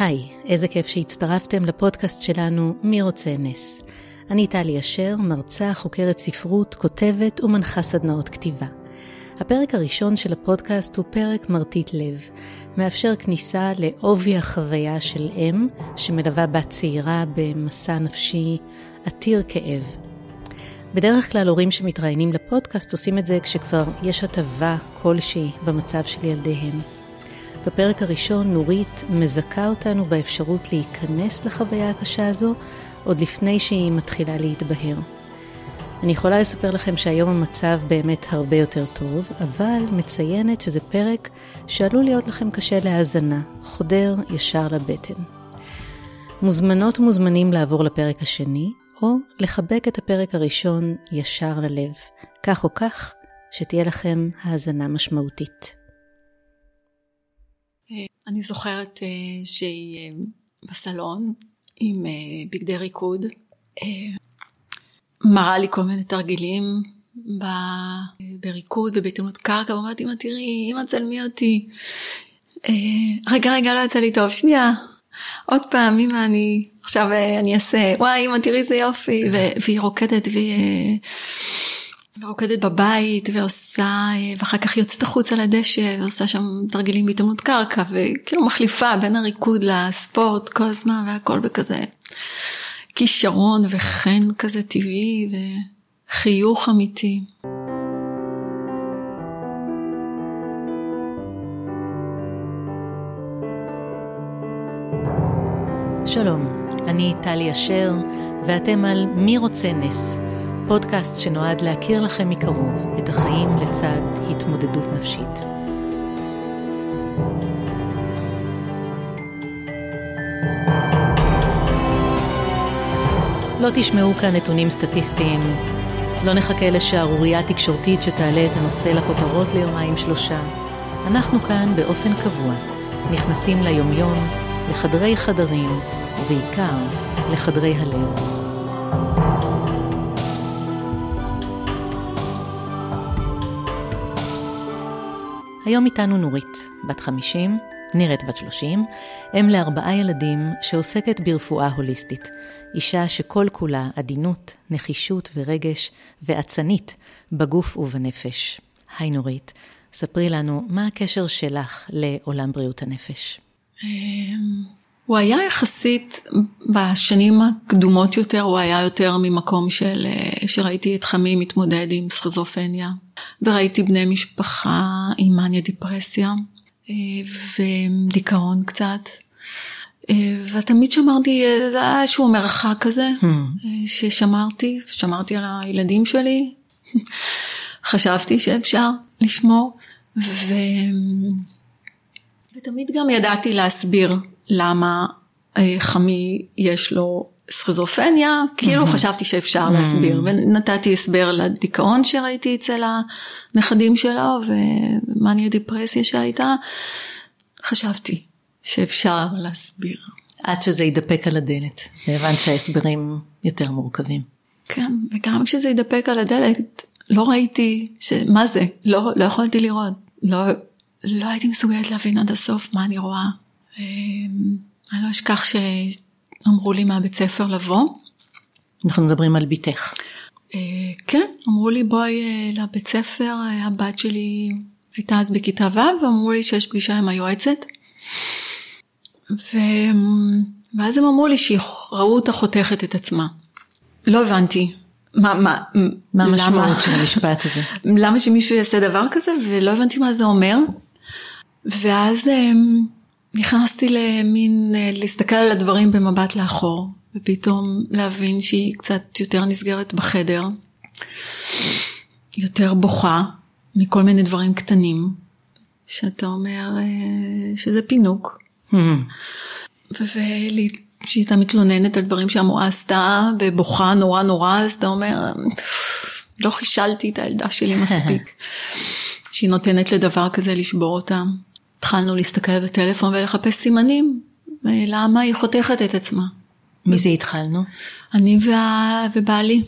היי, איזה כיף שהצטרפתם לפודקאסט שלנו מי רוצה נס. אני טלי אשר, מרצה, חוקרת ספרות, כותבת ומנחה סדנאות כתיבה. הפרק הראשון של הפודקאסט הוא פרק מרטיט לב, מאפשר כניסה לעובי החוויה של אם שמלווה בת צעירה במסע נפשי עתיר כאב. בדרך כלל הורים שמתראיינים לפודקאסט עושים את זה כשכבר יש הטבה כלשהי במצב של ילדיהם. בפרק הראשון נורית מזכה אותנו באפשרות להיכנס לחוויה הקשה הזו עוד לפני שהיא מתחילה להתבהר. אני יכולה לספר לכם שהיום המצב באמת הרבה יותר טוב, אבל מציינת שזה פרק שעלול להיות לכם קשה להאזנה, חודר ישר לבטן. מוזמנות ומוזמנים לעבור לפרק השני, או לחבק את הפרק הראשון ישר ללב. כך או כך, שתהיה לכם האזנה משמעותית. אני זוכרת uh, שהיא uh, בסלון עם uh, בגדי ריקוד, מראה לי כל מיני תרגילים בריקוד ובהתאמנות קרקע, ואומרת אמא תראי, אמא צלמי אותי. רגע רגע לא יצא לי טוב, שנייה. עוד פעם אמא אני עכשיו אני אעשה וואי אמא תראי איזה יופי והיא רוקדת והיא ורוקדת בבית ועושה, ואחר כך יוצאת החוצה לדשא ועושה שם תרגילים בהתאמנות קרקע וכאילו מחליפה בין הריקוד לספורט כל הזמן והכל בכזה כישרון וחן כזה טבעי וחיוך אמיתי. שלום, אני טלי אשר ואתם על מי רוצה נס. פודקאסט שנועד להכיר לכם מקרוב את החיים לצד התמודדות נפשית. לא תשמעו כאן נתונים סטטיסטיים, לא נחכה לשערורייה תקשורתית שתעלה את הנושא לכותרות ליומיים שלושה. אנחנו כאן באופן קבוע, נכנסים ליומיום, לחדרי חדרים, ובעיקר לחדרי הלב. היום איתנו נורית, בת 50, נראית בת 30, אם לארבעה ילדים שעוסקת ברפואה הוליסטית. אישה שכל כולה עדינות, נחישות ורגש, ואצנית בגוף ובנפש. היי נורית, ספרי לנו מה הקשר שלך לעולם בריאות הנפש. הוא היה יחסית, בשנים הקדומות יותר, הוא היה יותר ממקום של, אה, שראיתי את חמי מתמודד עם סכיזופניה, וראיתי בני משפחה עם מניה דיפרסיה, אה, ודיכאון קצת. אה, ותמיד שמרתי, איזשהו מרחק כזה, hmm. ששמרתי, שמרתי על הילדים שלי, חשבתי שאפשר לשמור, ו... ותמיד גם ידעתי להסביר למה אה, חמי יש לו סכיזופניה, כאילו. חשבתי שאפשר. להסביר, ונתתי הסבר לדיכאון שראיתי אצל הנכדים שלו, ומאניה דיפרסיה שהייתה, חשבתי שאפשר להסביר. עד שזה ידפק על הדלת, והבנת שההסברים יותר מורכבים. כן, וגם כשזה ידפק על הדלת, לא ראיתי, ש... מה זה, לא, לא יכולתי לראות, לא, לא הייתי מסוגלת להבין עד הסוף מה אני רואה. אמ, אני לא אשכח שאמרו לי מהבית ספר לבוא. אנחנו מדברים על בתך. אה, כן, אמרו לי בואי אה, לבית ספר, הבת שלי הייתה אז בכיתה ו' ואמרו לי שיש פגישה עם היועצת. ו... ואז הם אמרו לי שראו אותה חותכת את עצמה. לא הבנתי. מה, מה, מה המשמעות של המשפט הזה? למה שמישהו יעשה דבר כזה ולא הבנתי מה זה אומר. ואז אמ, נכנסתי למין, אה, להסתכל על הדברים במבט לאחור, ופתאום להבין שהיא קצת יותר נסגרת בחדר, יותר בוכה מכל מיני דברים קטנים, שאתה אומר אה, שזה פינוק. ושהיא הייתה מתלוננת על דברים שהמורה עשתה, ובוכה נורא נורא, אז אתה אומר, לא חישלתי את הילדה שלי מספיק. שהיא נותנת לדבר כזה לשבור אותה. התחלנו להסתכל בטלפון ולחפש סימנים, למה היא חותכת את עצמה. מי זה התחלנו? אני וה... ובעלי.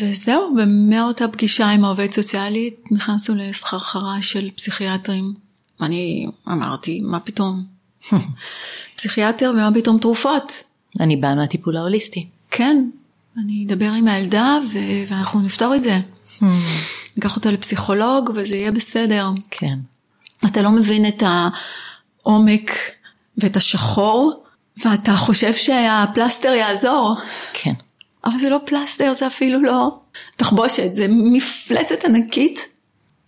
וזהו, ומאותה פגישה עם העובד סוציאלית נכנסנו לסחרחרה של פסיכיאטרים. ואני אמרתי, מה פתאום? פסיכיאטר ומה פתאום תרופות. אני באה מהטיפול ההוליסטי. כן, אני אדבר עם הילדה ו... ואנחנו נפתור את זה. ניקח אותה לפסיכולוג וזה יהיה בסדר. כן. אתה לא מבין את העומק ואת השחור, ואתה חושב שהפלסטר יעזור. כן. אבל זה לא פלסטר, זה אפילו לא תחבושת, זה מפלצת ענקית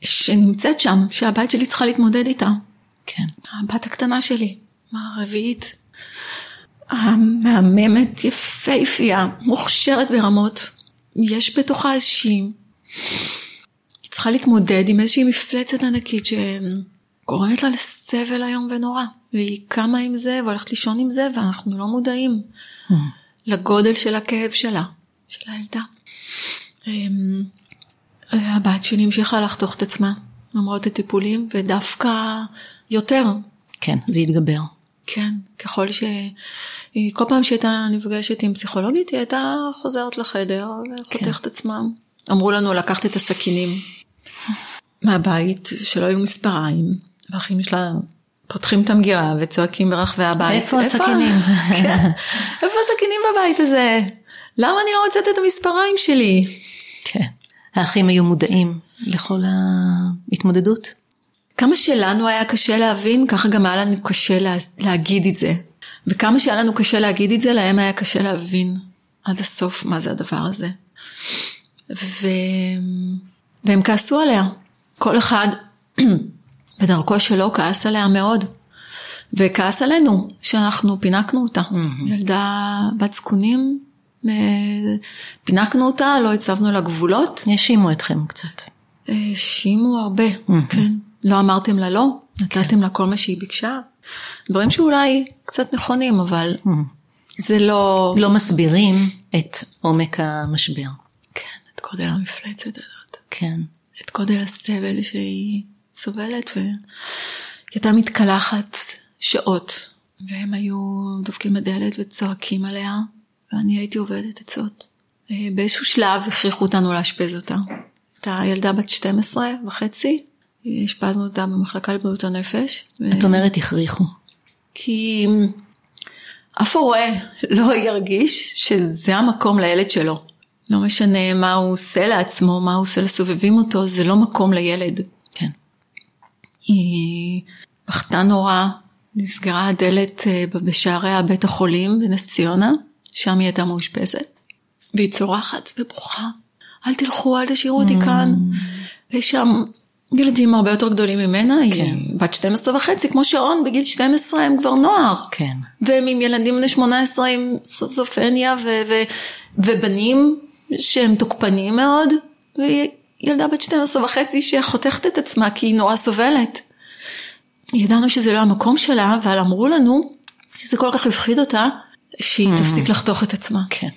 שנמצאת שם, שהבת שלי צריכה להתמודד איתה. כן. הבת הקטנה שלי, הרביעית, המהממת, יפהפייה, מוכשרת ברמות. יש בתוכה איזושהי... היא צריכה להתמודד עם איזושהי מפלצת ענקית שגורמת לה לסבל איום ונורא. והיא קמה עם זה והולכת לישון עם זה, ואנחנו לא מודעים Hmm. לגודל של הכאב שלה, של הילדה. אמ, הבת שלי המשיכה לחתוך את עצמה, למרות הטיפולים, ודווקא יותר. כן, זה יתגבר. כן, ככל ש... כל פעם שהייתה נפגשת עם פסיכולוגית, היא הייתה חוזרת לחדר וחותכת כן. עצמה. אמרו לנו לקחת את הסכינים מהבית, שלא היו מספריים, והאחים שלה פותחים את המגירה וצועקים ברחבי הבית. איפה הסכינים? כן, איפה הסכינים בבית הזה? למה אני לא מוצאת את המספריים שלי? כן. האחים היו מודעים לכל ההתמודדות. כמה שלנו היה קשה להבין, ככה גם היה לנו קשה לה, להגיד את זה. וכמה שהיה לנו קשה להגיד את זה, להם היה קשה להבין עד הסוף מה זה הדבר הזה. ו... והם כעסו עליה. כל אחד בדרכו שלו כעס עליה מאוד. וכעס עלינו שאנחנו פינקנו אותה. Mhm. ילדה בת זקונים, אה, פינקנו אותה, לא הצבנו לה גבולות. האשימו אתכם קצת. האשימו הרבה, Mhm. כן. לא אמרתם לה לא, נתתם לה כל מה שהיא ביקשה. דברים שאולי קצת נכונים, אבל Hmm. זה לא... לא מסבירים את עומק המשבר. כן, את גודל המפלצת הזאת. כן. את גודל הסבל שהיא סובלת, והיא הייתה מתקלחת שעות, והם היו דופקים בדלת וצועקים עליה, ואני הייתי עובדת עצות. אה, באיזשהו שלב הכריחו אותנו לאשפז אותה. הייתה ילדה בת 12 וחצי, אשפזנו אותה במחלקה לבריאות הנפש. ו- את אומרת הכריחו. כי אף הורה לא ירגיש שזה המקום לילד שלו. לא משנה מה הוא עושה לעצמו, מה הוא עושה לסובבים אותו, זה לא מקום לילד. היא בכתה נורא, נסגרה הדלת אה, בשערי בית החולים בנס ציונה, שם היא הייתה מאושפזת, והיא צורחת ובוכה, אל תלכו, אל תשאירו אותי כאן. ויש שם ילדים הרבה יותר גדולים ממנה, כן. היא בת 12 וחצי, כמו שעון, בגיל 12 הם כבר נוער. כן. והם עם ילדים בני 18 עם סכיזופרניה ו- ו- ובנים שהם תוקפנים מאוד, והיא ילדה בת 12 וחצי שחותכת את עצמה כי היא נורא סובלת. ידענו שזה לא המקום שלה, אבל אמרו לנו שזה כל כך הפחיד אותה, שהיא תפסיק לחתוך את עצמה. כן.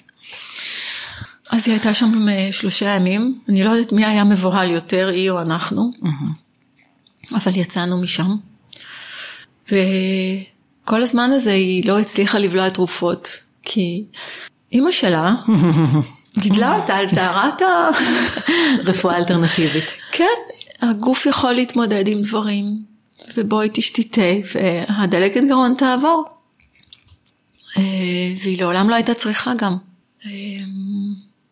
אז היא הייתה שם אה, שלושה ימים, אני לא יודעת מי היה מבוהל יותר, היא או אנחנו, אבל יצאנו משם. וכל הזמן הזה היא לא הצליחה לבלוע תרופות, כי אימא שלה גידלה אותה על טהרת ה... רפואה אלטרנטיבית. כן, הגוף יכול להתמודד עם דברים, ובואי תשתיתה, והדלקת גרון תעבור. אה, והיא לעולם לא הייתה צריכה גם. אה,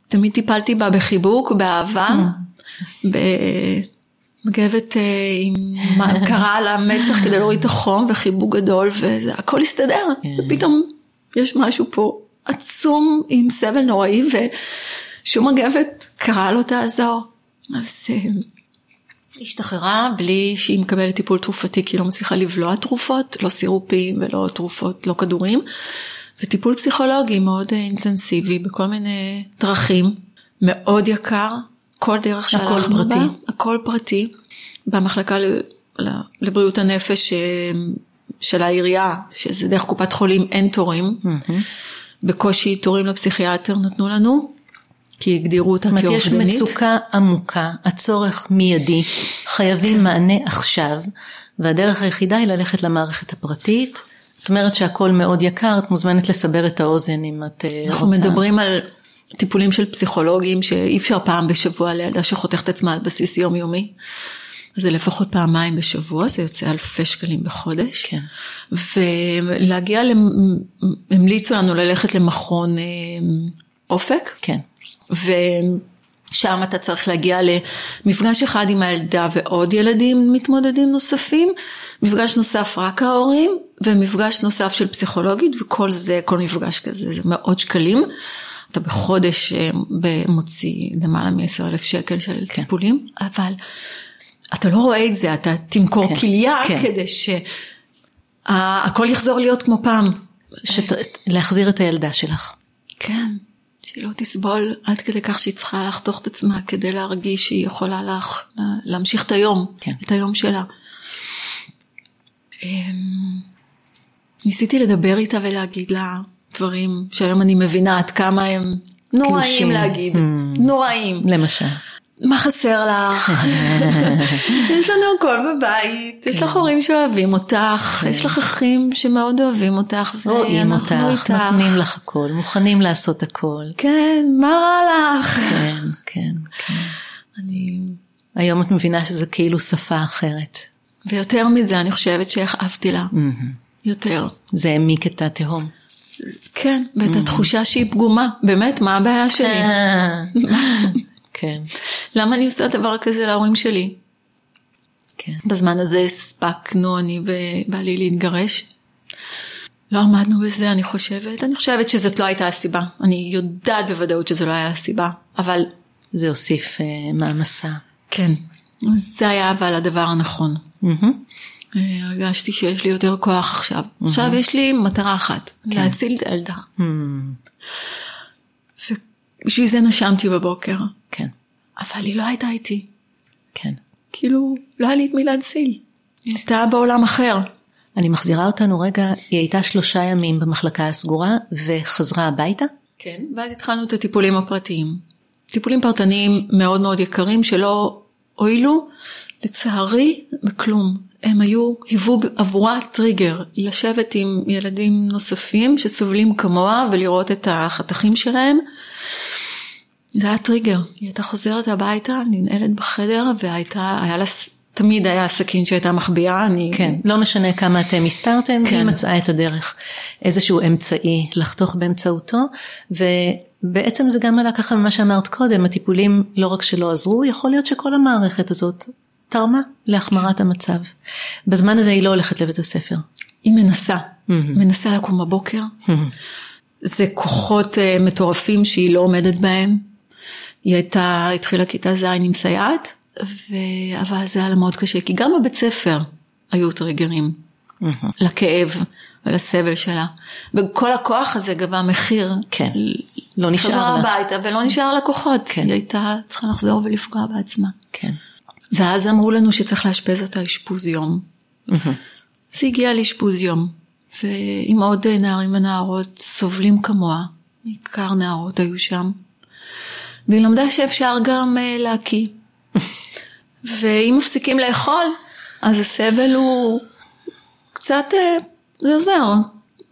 תמיד טיפלתי בה בחיבוק, באהבה, במגבת אה, עם קרה על המצח כדי להוריד את החום, וחיבוק גדול, והכל הסתדר. ופתאום יש משהו פה עצום עם סבל נוראי, ושום מגבת קרה לא תעזור. אז אה, היא השתחררה בלי שהיא מקבלת טיפול תרופתי, כי היא לא מצליחה לבלוע תרופות, לא סירופים ולא תרופות, לא כדורים. וטיפול פסיכולוגי מאוד אה, אינטנסיבי בכל מיני דרכים, מאוד יקר, כל דרך הכל שהלכנו בה, פרטי. הכל פרטי, במחלקה לבריאות הנפש אה, של העירייה, שזה דרך קופת חולים, אין תורים, בקושי תורים לפסיכיאטר נתנו לנו, כי הגדירו אותה זאת אומרת, יש כאובדנית. מצוקה עמוקה, הצורך מיידי, חייבים מענה עכשיו, והדרך היחידה היא ללכת למערכת הפרטית. את אומרת שהכל מאוד יקר, את מוזמנת לסבר את האוזן אם את אה, רוצה. אנחנו מדברים על טיפולים של פסיכולוגים שאי אפשר פעם בשבוע לילדה שחותכת עצמה על בסיס יומיומי. זה לפחות פעמיים בשבוע, זה יוצא אלפי שקלים בחודש. כן. ולהגיע, למ... המליצו לנו ללכת למכון אה, אופק. כן. ושם אתה צריך להגיע למפגש אחד עם הילדה ועוד ילדים מתמודדים נוספים, מפגש נוסף רק ההורים, ומפגש נוסף של פסיכולוגית, וכל זה, כל מפגש כזה זה מאות שקלים. אתה בחודש אה, מוציא למעלה מ-10 אלף שקל של כן. טיפולים, אבל אתה לא רואה את זה, אתה תמכור כן, כליה כן. כדי שהכל יחזור להיות כמו פעם. שת... להחזיר את הילדה שלך. כן, שהיא לא תסבול עד כדי כך שהיא צריכה לחתוך את עצמה כדי להרגיש שהיא יכולה לך, להמשיך את היום, כן. את היום שלה. אמ, ניסיתי לדבר איתה ולהגיד לה דברים שהיום אני מבינה עד כמה הם נוראים להגיד, hmm. נוראים. למשל. מה חסר לך? יש לנו הכל בבית, יש לך כן. הורים שאוהבים אותך, כן. יש לך אחים שמאוד אוהבים אותך, רואים אותך, נותנים לך הכל, מוכנים לעשות הכל. כן, מה רע לך? כן, כן, כן. אני... היום את מבינה שזה כאילו שפה אחרת. ויותר מזה, אני חושבת שהכאבתי לה. יותר. זה העמיק את התהום. כן, ואת התחושה שהיא פגומה. באמת, מה הבעיה שלי? כן. למה אני עושה דבר כזה להורים שלי? כן. בזמן הזה הספקנו, אני ובעלי להתגרש. לא עמדנו בזה, אני חושבת. אני חושבת שזאת לא הייתה הסיבה. אני יודעת בוודאות שזו לא הייתה הסיבה, אבל... זה הוסיף uh, מעמסה. כן. זה היה אבל הדבר הנכון. Mm-hmm. הרגשתי שיש לי יותר כוח עכשיו. Mm-hmm. עכשיו יש לי מטרה אחת, כן. להציל את הילדה. Mm-hmm. ובשביל זה נשמתי בבוקר. כן. אבל היא לא הייתה איתי. כן. כאילו, לא היה לי את מי להציל. היא הייתה בעולם אחר. אני מחזירה אותנו רגע, היא הייתה שלושה ימים במחלקה הסגורה וחזרה הביתה? כן, ואז התחלנו את הטיפולים הפרטיים. טיפולים פרטניים מאוד מאוד יקרים שלא הועילו, לצערי, בכלום. הם היו, היוו עבורה טריגר, לשבת עם ילדים נוספים שסובלים כמוה ולראות את החתכים שלהם. זה היה טריגר, היא הייתה חוזרת הביתה, ננעלת בחדר, והייתה, היה לה, תמיד היה סכין שהייתה מחביאה, אני... כן, לא משנה כמה אתם הסתרתם, כן. היא מצאה את הדרך, איזשהו אמצעי לחתוך באמצעותו, ובעצם זה גם עלה ככה ממה שאמרת קודם, הטיפולים לא רק שלא עזרו, יכול להיות שכל המערכת הזאת תרמה להחמרת המצב. בזמן הזה היא לא הולכת לבית הספר. היא מנסה, mm-hmm. מנסה לקום בבוקר. Mm-hmm. זה כוחות uh, מטורפים שהיא לא עומדת בהם. היא הייתה, התחילה כיתה ז' עם סייעת, ו... אבל זה היה לה מאוד קשה, כי גם בבית ספר היו טריגרים mm-hmm. לכאב ולסבל שלה. וכל הכוח הזה גבה מחיר. כן, לא נשאר לה. חזרה הביתה ולא נשאר לה כוחות. כן. היא הייתה צריכה לחזור ולפגוע בעצמה. כן. ואז אמרו לנו שצריך לאשפז אותה אשפוז יום. אז היא הגיעה לאשפוז יום, ועם עוד נערים ונערות סובלים כמוה, בעיקר נערות היו שם. והיא למדה שאפשר גם uh, להקיא. ואם מפסיקים לאכול, אז הסבל הוא קצת, uh, זה עוזר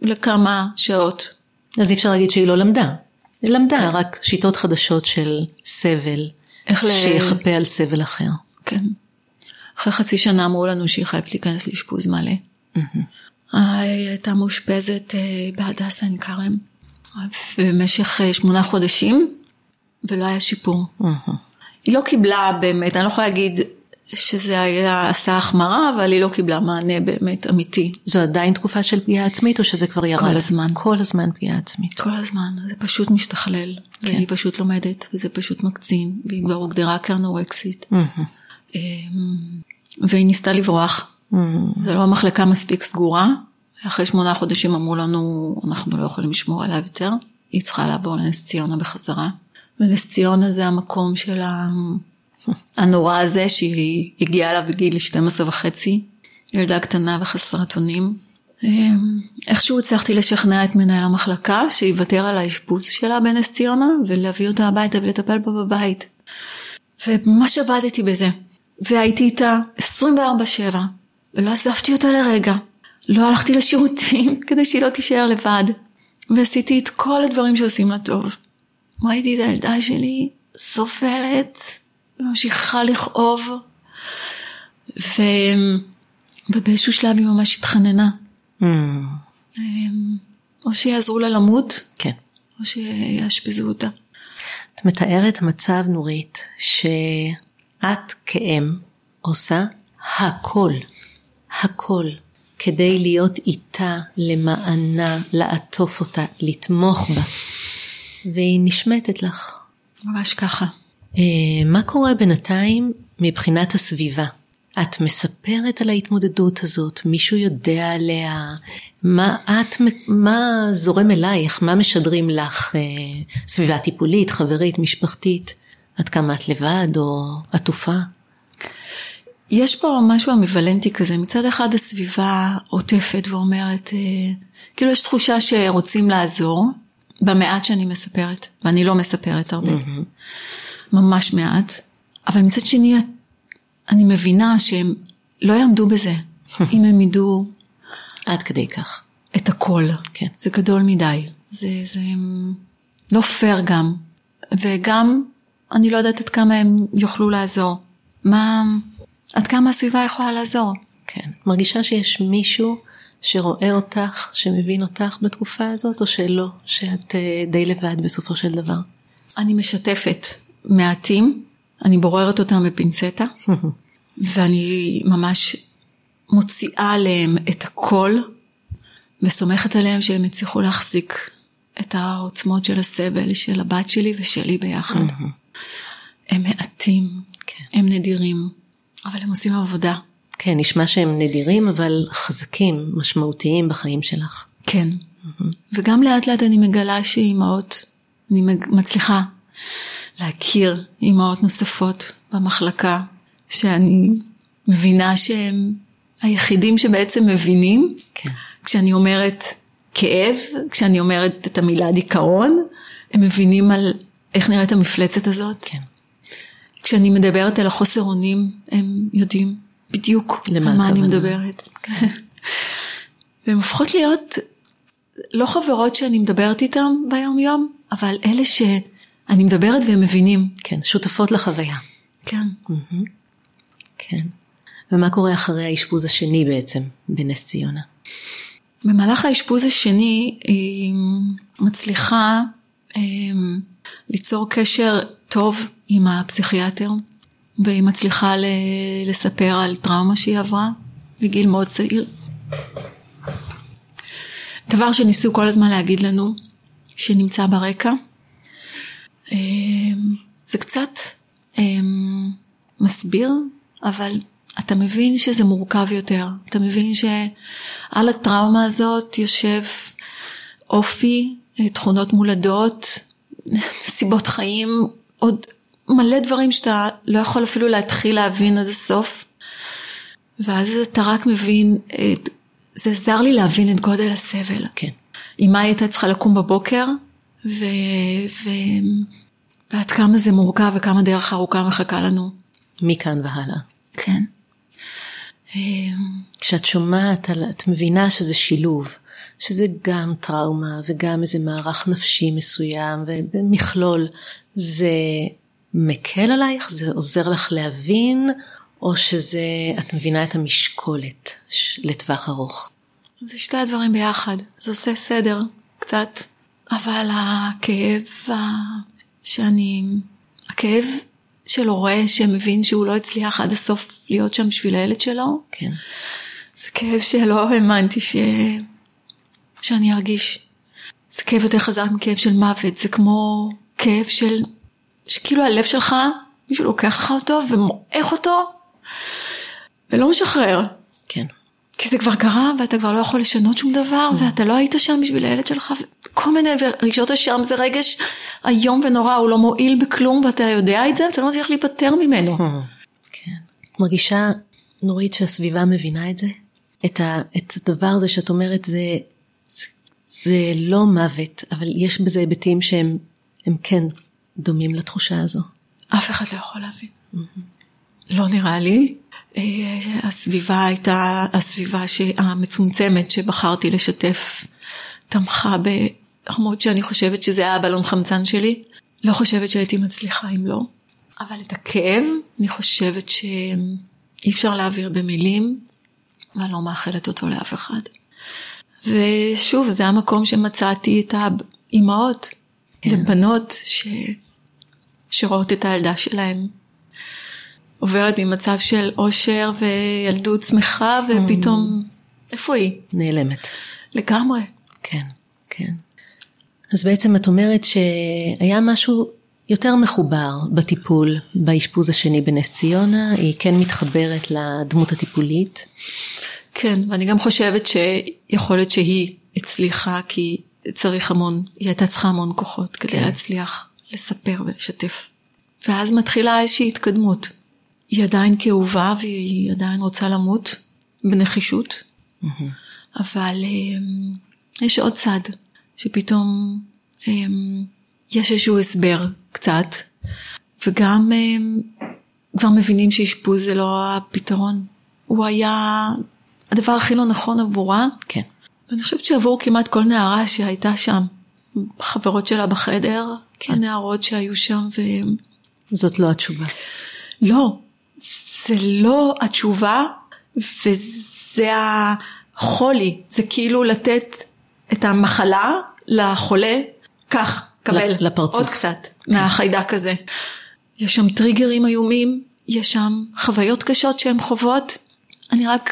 לכמה שעות. אז אי אפשר להגיד שהיא לא למדה. היא למדה כן. רק שיטות חדשות של סבל, שיכפה על סבל אחר. כן. אחרי חצי שנה אמרו לנו שהיא חייבת להיכנס לאשפוז מלא. היא הייתה מאושפזת אה, בהדסה עין כרם במשך שמונה חודשים, ולא היה שיפור. היא לא קיבלה באמת, אני לא יכולה להגיד שזה היה, עשה החמרה, אבל היא לא קיבלה מענה באמת אמיתי. זו עדיין תקופה של פגיעה עצמית, או שזה כבר ירד? כל הזמן. כל הזמן פגיעה עצמית. כל הזמן, זה פשוט משתכלל. כן. והיא פשוט לומדת, וזה פשוט מקצין, והיא כבר הוגדרה כאנורקסית. אמ, והיא ניסתה לברוח. זו לא המחלקה מספיק סגורה. אחרי שמונה חודשים אמרו לנו, אנחנו לא יכולים לשמור עליו יותר. היא צריכה לעבור לנס ציונה בחזרה. ונס ציונה זה המקום של הנורא הזה שהיא הגיעה אליו בגיל 12 וחצי. ילדה קטנה וחסרת אונים. אמ, איכשהו הצלחתי לשכנע את מנהל המחלקה שיוותר על האשפוז שלה בנס ציונה ולהביא אותה הביתה ולטפל בה בבית. וממש עבדתי בזה. והייתי איתה 24-7, ולא עזבתי אותה לרגע. לא הלכתי לשירותים כדי שהיא לא תישאר לבד. ועשיתי את כל הדברים שעושים לה טוב. ראיתי את הילדה שלי סובלת, וממשיכה לכאוב, ו... ובאיזשהו שלב היא ממש התחננה. Mm, אמ, או שיעזרו לה למות, כן. או שיאשפזו אותה. את מתארת מצב, נורית, שאת כאם עושה הכל, הכל, כדי להיות איתה, למענה, לעטוף אותה, לתמוך בה, והיא נשמטת לך. ממש ככה. אה, מה קורה בינתיים מבחינת הסביבה? את מספרת על ההתמודדות הזאת, מישהו יודע עליה, מה את, מה זורם אלייך, מה משדרים לך, אה, סביבה טיפולית, חברית, משפחתית, עד כמה את לבד או עטופה? יש פה משהו אמביוולנטי כזה, מצד אחד הסביבה עוטפת ואומרת, אה, כאילו יש תחושה שרוצים לעזור, במעט שאני מספרת, ואני לא מספרת הרבה, ממש מעט, אבל מצד שני אני מבינה שהם לא יעמדו בזה, אם הם ידעו עד כדי כך. את הכל. כן. זה גדול מדי. זה, זה לא פייר גם. וגם, אני לא יודעת עד כמה הם יוכלו לעזור. מה, עד כמה הסביבה יכולה לעזור. כן. מרגישה שיש מישהו שרואה אותך, שמבין אותך בתקופה הזאת, או שלא, שאת אה, די לבד בסופו של דבר? אני משתפת מעטים, אני בוררת אותם בפינצטה, ואני ממש מוציאה עליהם את הכל, וסומכת עליהם שהם יצליחו להחזיק את העוצמות של הסבל של הבת שלי ושלי ביחד. הם מעטים, כן. הם נדירים, אבל הם עושים עבודה. כן, נשמע שהם נדירים, אבל חזקים, משמעותיים בחיים שלך. כן. וגם לאט לאט אני מגלה שאימהות, אני מצליחה להכיר אימהות נוספות במחלקה, שאני מבינה שהם היחידים שבעצם מבינים, כן. כשאני אומרת כאב, כשאני אומרת את המילה דיכאון, הם מבינים על איך נראית המפלצת הזאת. כן. כשאני מדברת על החוסר אונים, הם יודעים בדיוק למה על מה אני. מדברת. והן הופכות להיות לא חברות שאני מדברת איתן ביום יום, אבל אלה שאני מדברת והם מבינים. כן, שותפות לחוויה. כן. כן. ומה קורה אחרי האשפוז השני בעצם בנס ציונה? במהלך האשפוז השני היא מצליחה אמ, ליצור קשר טוב עם הפסיכיאטר, והיא מצליחה לספר על טראומה שהיא עברה בגיל מאוד צעיר. דבר שניסו כל הזמן להגיד לנו, שנמצא ברקע, אמ, זה קצת אמ, מסביר, אבל אתה מבין שזה מורכב יותר. אתה מבין שעל הטראומה הזאת יושב אופי, אה, תכונות מולדות, סיבות חיים, עוד מלא דברים שאתה לא יכול אפילו להתחיל להבין עד הסוף. ואז אתה רק מבין, את- זה עזר לי להבין את גודל הסבל. כן. אמא הייתה צריכה לקום בבוקר, ו... ו... ועד כמה זה מורכב וכמה דרך ארוכה מחכה לנו. מכאן והלאה. כן. אמ, כשאת שומעת, את מבינה שזה שילוב, שזה גם טראומה וגם איזה מערך נפשי מסוים ומכלול, זה מקל עלייך? זה עוזר לך להבין? או שזה, את מבינה את המשקולת לטווח ארוך? זה שתי הדברים ביחד, זה עושה סדר קצת, אבל הכאב שאני, הכאב של הורה שמבין שהוא לא הצליח עד הסוף להיות שם בשביל הילד שלו, כן. זה כאב שלא האמנתי ש... שאני ארגיש. זה כאב יותר חזק מכאב של מוות, זה כמו כאב של... שכאילו הלב שלך, מישהו לוקח לך אותו ומועך אותו ולא משחרר. כן. כי זה כבר קרה ואתה כבר לא יכול לשנות שום דבר ואתה לא היית שם בשביל הילד שלך וכל מיני רגשות אשם זה רגש איום ונורא הוא לא מועיל בכלום ואתה יודע את זה ואתה לא מצליח להיפטר ממנו. כן. את מרגישה, נורית, שהסביבה מבינה את זה? את, ה, את הדבר הזה שאת אומרת, זה, זה, זה לא מוות, אבל יש בזה היבטים שהם הם כן דומים לתחושה הזו. אף אחד לא יכול להבין. לא נראה לי. אה, הסביבה הייתה הסביבה המצומצמת שבחרתי לשתף תמכה ברמות שאני חושבת שזה היה הבלון חמצן שלי. לא חושבת שהייתי מצליחה אם לא. אבל את הכאב, אני חושבת אי אפשר להעביר במילים, ואני לא מאחלת אותו לאף אחד. ושוב, זה המקום שמצאתי את האימהות, כן. ובנות ש... שרואות את הילדה שלהם עוברת ממצב של אושר וילדות שמחה, ופתאום, איפה היא? נעלמת. לגמרי. כן, כן. אז בעצם את אומרת שהיה משהו יותר מחובר בטיפול באשפוז השני בנס ציונה, היא כן מתחברת לדמות הטיפולית. כן, ואני גם חושבת שיכול להיות שהיא הצליחה, כי צריך המון, היא הייתה צריכה המון כוחות כדי כן. להצליח לספר ולשתף. ואז מתחילה איזושהי התקדמות. היא עדיין כאובה והיא עדיין רוצה למות בנחישות, אבל um, יש עוד צד, שפתאום um, יש איזשהו הסבר קצת, וגם um, כבר מבינים שאשפוז זה לא הפתרון. הוא היה הדבר הכי לא נכון עבורה, כן. ואני חושבת שעבור כמעט כל נערה שהייתה שם, חברות שלה בחדר, כן. הנערות שהיו שם, ו... זאת לא התשובה. לא, זה לא התשובה, וזה החולי, זה כאילו לתת את המחלה לחולה, כך, קבל, לפרצוף. עוד קצת מהחיידק הזה. יש שם טריגרים איומים, יש שם חוויות קשות שהן חוות, אני רק,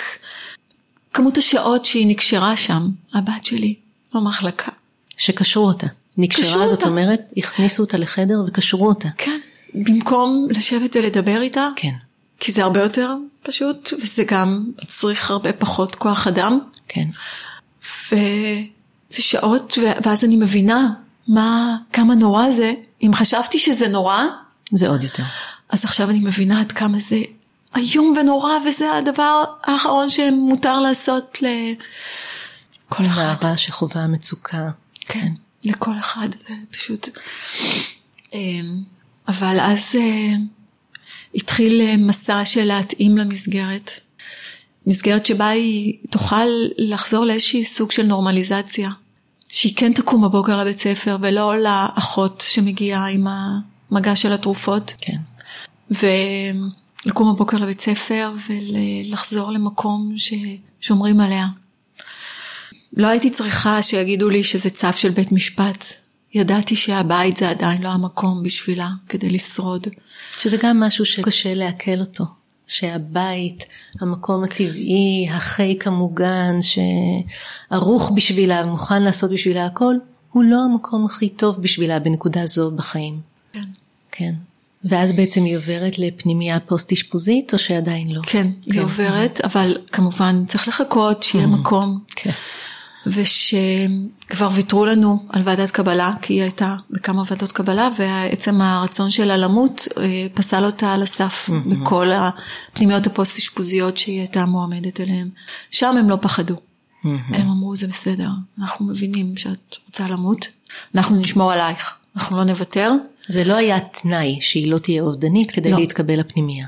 כמות השעות שהיא נקשרה שם, הבת שלי, במחלקה. שקשרו אותה. נקשרה, זאת אותה. אומרת, הכניסו אותה לחדר וקשרו אותה. כן, במקום לשבת ולדבר איתה, כן, כי זה הרבה יותר פשוט, וזה גם מצריך הרבה פחות כוח אדם. כן. וזה שעות, ו- ואז אני מבינה מה, כמה נורא זה. אם חשבתי שזה נורא, זה עוד יותר. אז עכשיו אני מבינה עד כמה זה איום ונורא, וזה הדבר האחרון שמותר לעשות לכל אחד. נערה שחווה מצוקה. כן, לכל אחד, פשוט... אמ, אבל אז אה, התחיל אה, מסע של להתאים למסגרת. מסגרת שבה היא תוכל לחזור לאיזשהי סוג של נורמליזציה. שהיא כן תקום בבוקר לבית ספר ולא לאחות שמגיעה עם המגע של התרופות. כן. ולקום בבוקר לבית ספר ולחזור למקום ששומרים עליה. לא הייתי צריכה שיגידו לי שזה צו של בית משפט. ידעתי שהבית זה עדיין לא המקום בשבילה כדי לשרוד. שזה גם משהו שקשה לעכל אותו. שהבית, המקום הטבעי, החיק המוגן, שערוך בשבילה ומוכן לעשות בשבילה הכל, הוא לא המקום הכי טוב בשבילה בנקודה זו בחיים. כן. כן. ואז בעצם היא עוברת לפנימייה פוסט אשפוזית, או שעדיין לא? כן, היא עוברת, אבל כמובן צריך לחכות שיהיה מקום. כן. ושכבר ויתרו לנו על ועדת קבלה, כי היא הייתה בכמה ועדות קבלה, ועצם הרצון שלה למות אה, פסל אותה על הסף בכל הפנימיות הפוסט אשפוזיות שהיא הייתה מועמדת אליהן. שם הם לא פחדו. הם אמרו זה בסדר, אנחנו מבינים שאת רוצה למות, אנחנו נשמור עלייך, אנחנו לא נוותר. זה לא היה תנאי שהיא לא תהיה אובדנית כדי לא. להתקבל לפנימייה.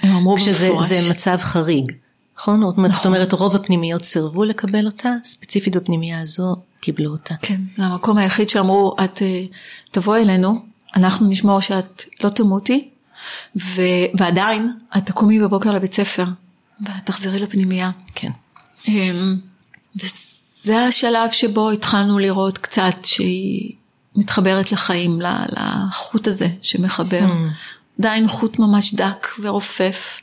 הם אמרו כשזה במפורש. זה מצב חריג, נכון? זאת אומרת, רוב הפנימיות סירבו לקבל אותה, ספציפית בפנימייה הזו קיבלו אותה. כן, המקום היחיד שאמרו, את אה, תבואי אלינו, אנחנו נשמור שאת לא תמותי, ו... ועדיין את תקומי בבוקר לבית ספר, ואת תחזרי לפנימייה. כן. אמ, וזה השלב שבו התחלנו לראות קצת שהיא מתחברת לחיים, לחוט הזה שמחבר. עדיין חוט ממש דק ורופף,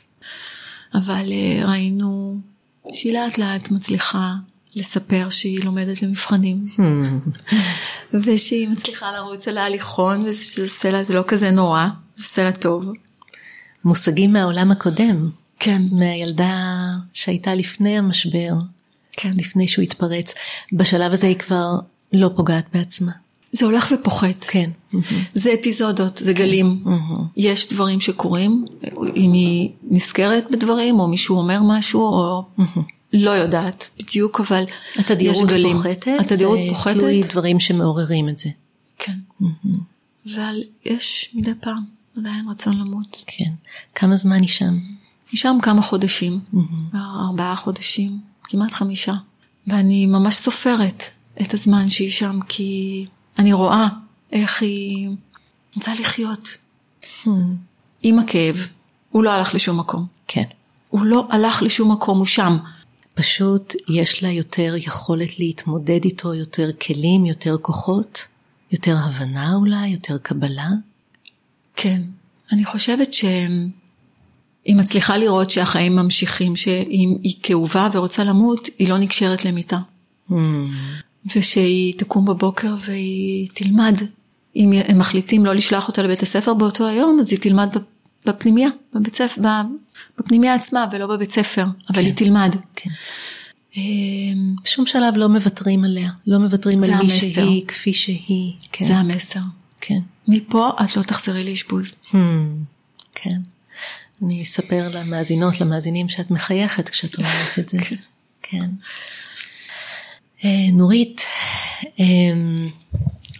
אבל אה, ראינו שהיא לאט לאט מצליחה לספר שהיא לומדת למבחנים, ושהיא מצליחה לרוץ על ההליכון, וזה לה, זה לא כזה נורא, זה לה טוב. מושגים מהעולם הקודם, כן, מהילדה שהייתה לפני המשבר, כן. לפני שהוא התפרץ. בשלב הזה היא כבר לא פוגעת בעצמה. זה הולך ופוחת. כן. זה אפיזודות, זה גלים. יש דברים שקורים, אם היא נזכרת בדברים, או מישהו אומר משהו, או לא יודעת בדיוק, אבל יש התדירות גלים. פוחתת, התדירות זה פוחתת. תלוי דברים שמעוררים את זה. כן. אבל יש מדי פעם עדיין רצון למות. כן. כמה זמן היא שם? היא שם כמה חודשים, ארבעה חודשים, כמעט חמישה. ואני ממש סופרת את הזמן שהיא שם, כי אני רואה איך היא רוצה לחיות. עם הכאב, הוא לא הלך לשום מקום. כן. הוא לא הלך לשום מקום, הוא שם. פשוט יש לה יותר יכולת להתמודד איתו, יותר כלים, יותר כוחות, יותר הבנה אולי, יותר קבלה. כן, אני חושבת שהיא מצליחה לראות שהחיים ממשיכים, שאם היא כאובה ורוצה למות, היא לא נקשרת למיטה. Mm. ושהיא תקום בבוקר והיא תלמד. אם הם מחליטים לא לשלוח אותה לבית הספר באותו היום, אז היא תלמד בפנימיה, בבית ספר, בפנימיה עצמה ולא בבית ספר, אבל כן. היא תלמד. כן. אמ, בשום שלב לא מוותרים עליה, לא מוותרים על מי המסר. שהיא, כפי שהיא. כן. זה המסר. כן. מפה את לא תחזרי לאשפוז. Hmm, כן. אני אספר למאזינות, למאזינים שאת מחייכת כשאת אומרת את זה. כן. כן. אה, נורית, אמ,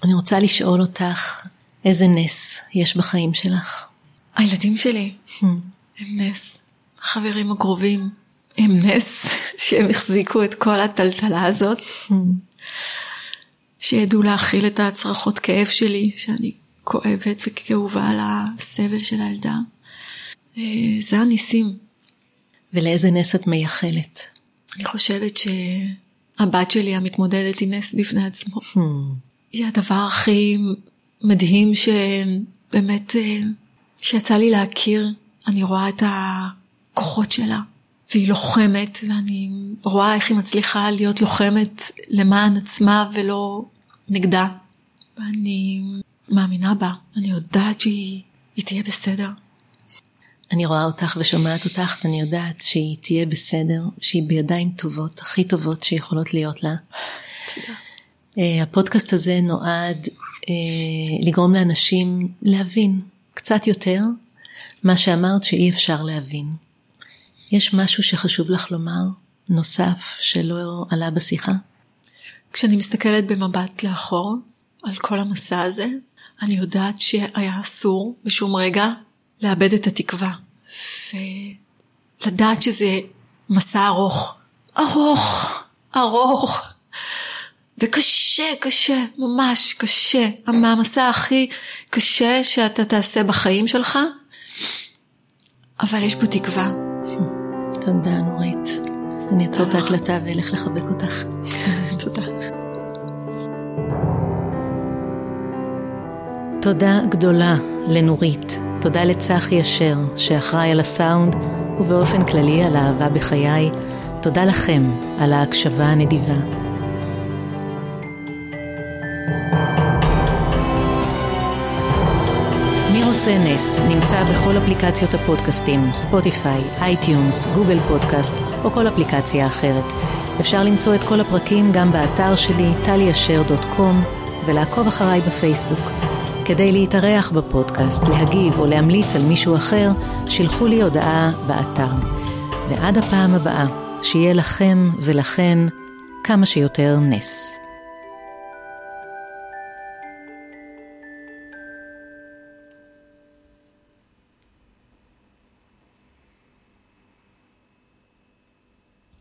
אני רוצה לשאול אותך, איזה נס יש בחיים שלך? הילדים שלי hmm. הם נס. החברים הקרובים הם נס שהם החזיקו את כל הטלטלה הזאת. Hmm. שידעו להכיל את הצרחות כאב שלי, שאני כואבת וכאובה על הסבל של הילדה. אה, זה הניסים. ולאיזה נס את מייחלת? אני חושבת שהבת שלי המתמודדת היא נס בפני עצמו. Hmm. היא הדבר הכי מדהים שבאמת, אה, שיצא לי להכיר, אני רואה את הכוחות שלה, והיא לוחמת, ואני רואה איך היא מצליחה להיות לוחמת למען עצמה ולא נגדה. ואני מאמינה בה, אני יודעת שהיא תהיה בסדר. אני רואה אותך ושומעת אותך ואני יודעת שהיא תהיה בסדר, שהיא בידיים טובות, הכי טובות שיכולות להיות לה. תודה. Uh, הפודקאסט הזה נועד uh, לגרום לאנשים להבין קצת יותר מה שאמרת שאי אפשר להבין. יש משהו שחשוב לך לומר, נוסף, שלא עלה בשיחה? כשאני מסתכלת במבט לאחור על כל המסע הזה, אני יודעת שהיה אסור בשום רגע לאבד את התקווה. ולדעת שזה מסע ארוך, ארוך, ארוך, וקשה, קשה, ממש קשה. המסע הכי קשה שאתה תעשה בחיים שלך, אבל יש בו תקווה. תודה נורית. אני אעצור את ההקלטה ואלך לחבק אותך. תודה. תודה גדולה לנורית. תודה לצחי אשר, שאחראי על הסאונד, ובאופן כללי על האהבה בחיי. תודה לכם על ההקשבה הנדיבה. מי רוצה נס נמצא בכל אפליקציות הפודקאסטים, Spotify, iTunes, Google Podcast או כל אפליקציה אחרת. אפשר למצוא את כל הפרקים גם באתר שלי, taliasher.com, ולעקוב אחריי בפייסבוק. כדי להתארח בפודקאסט, להגיב או להמליץ על מישהו אחר, שילחו לי הודעה באתר. ועד הפעם הבאה, שיהיה לכם ולכן כמה שיותר נס.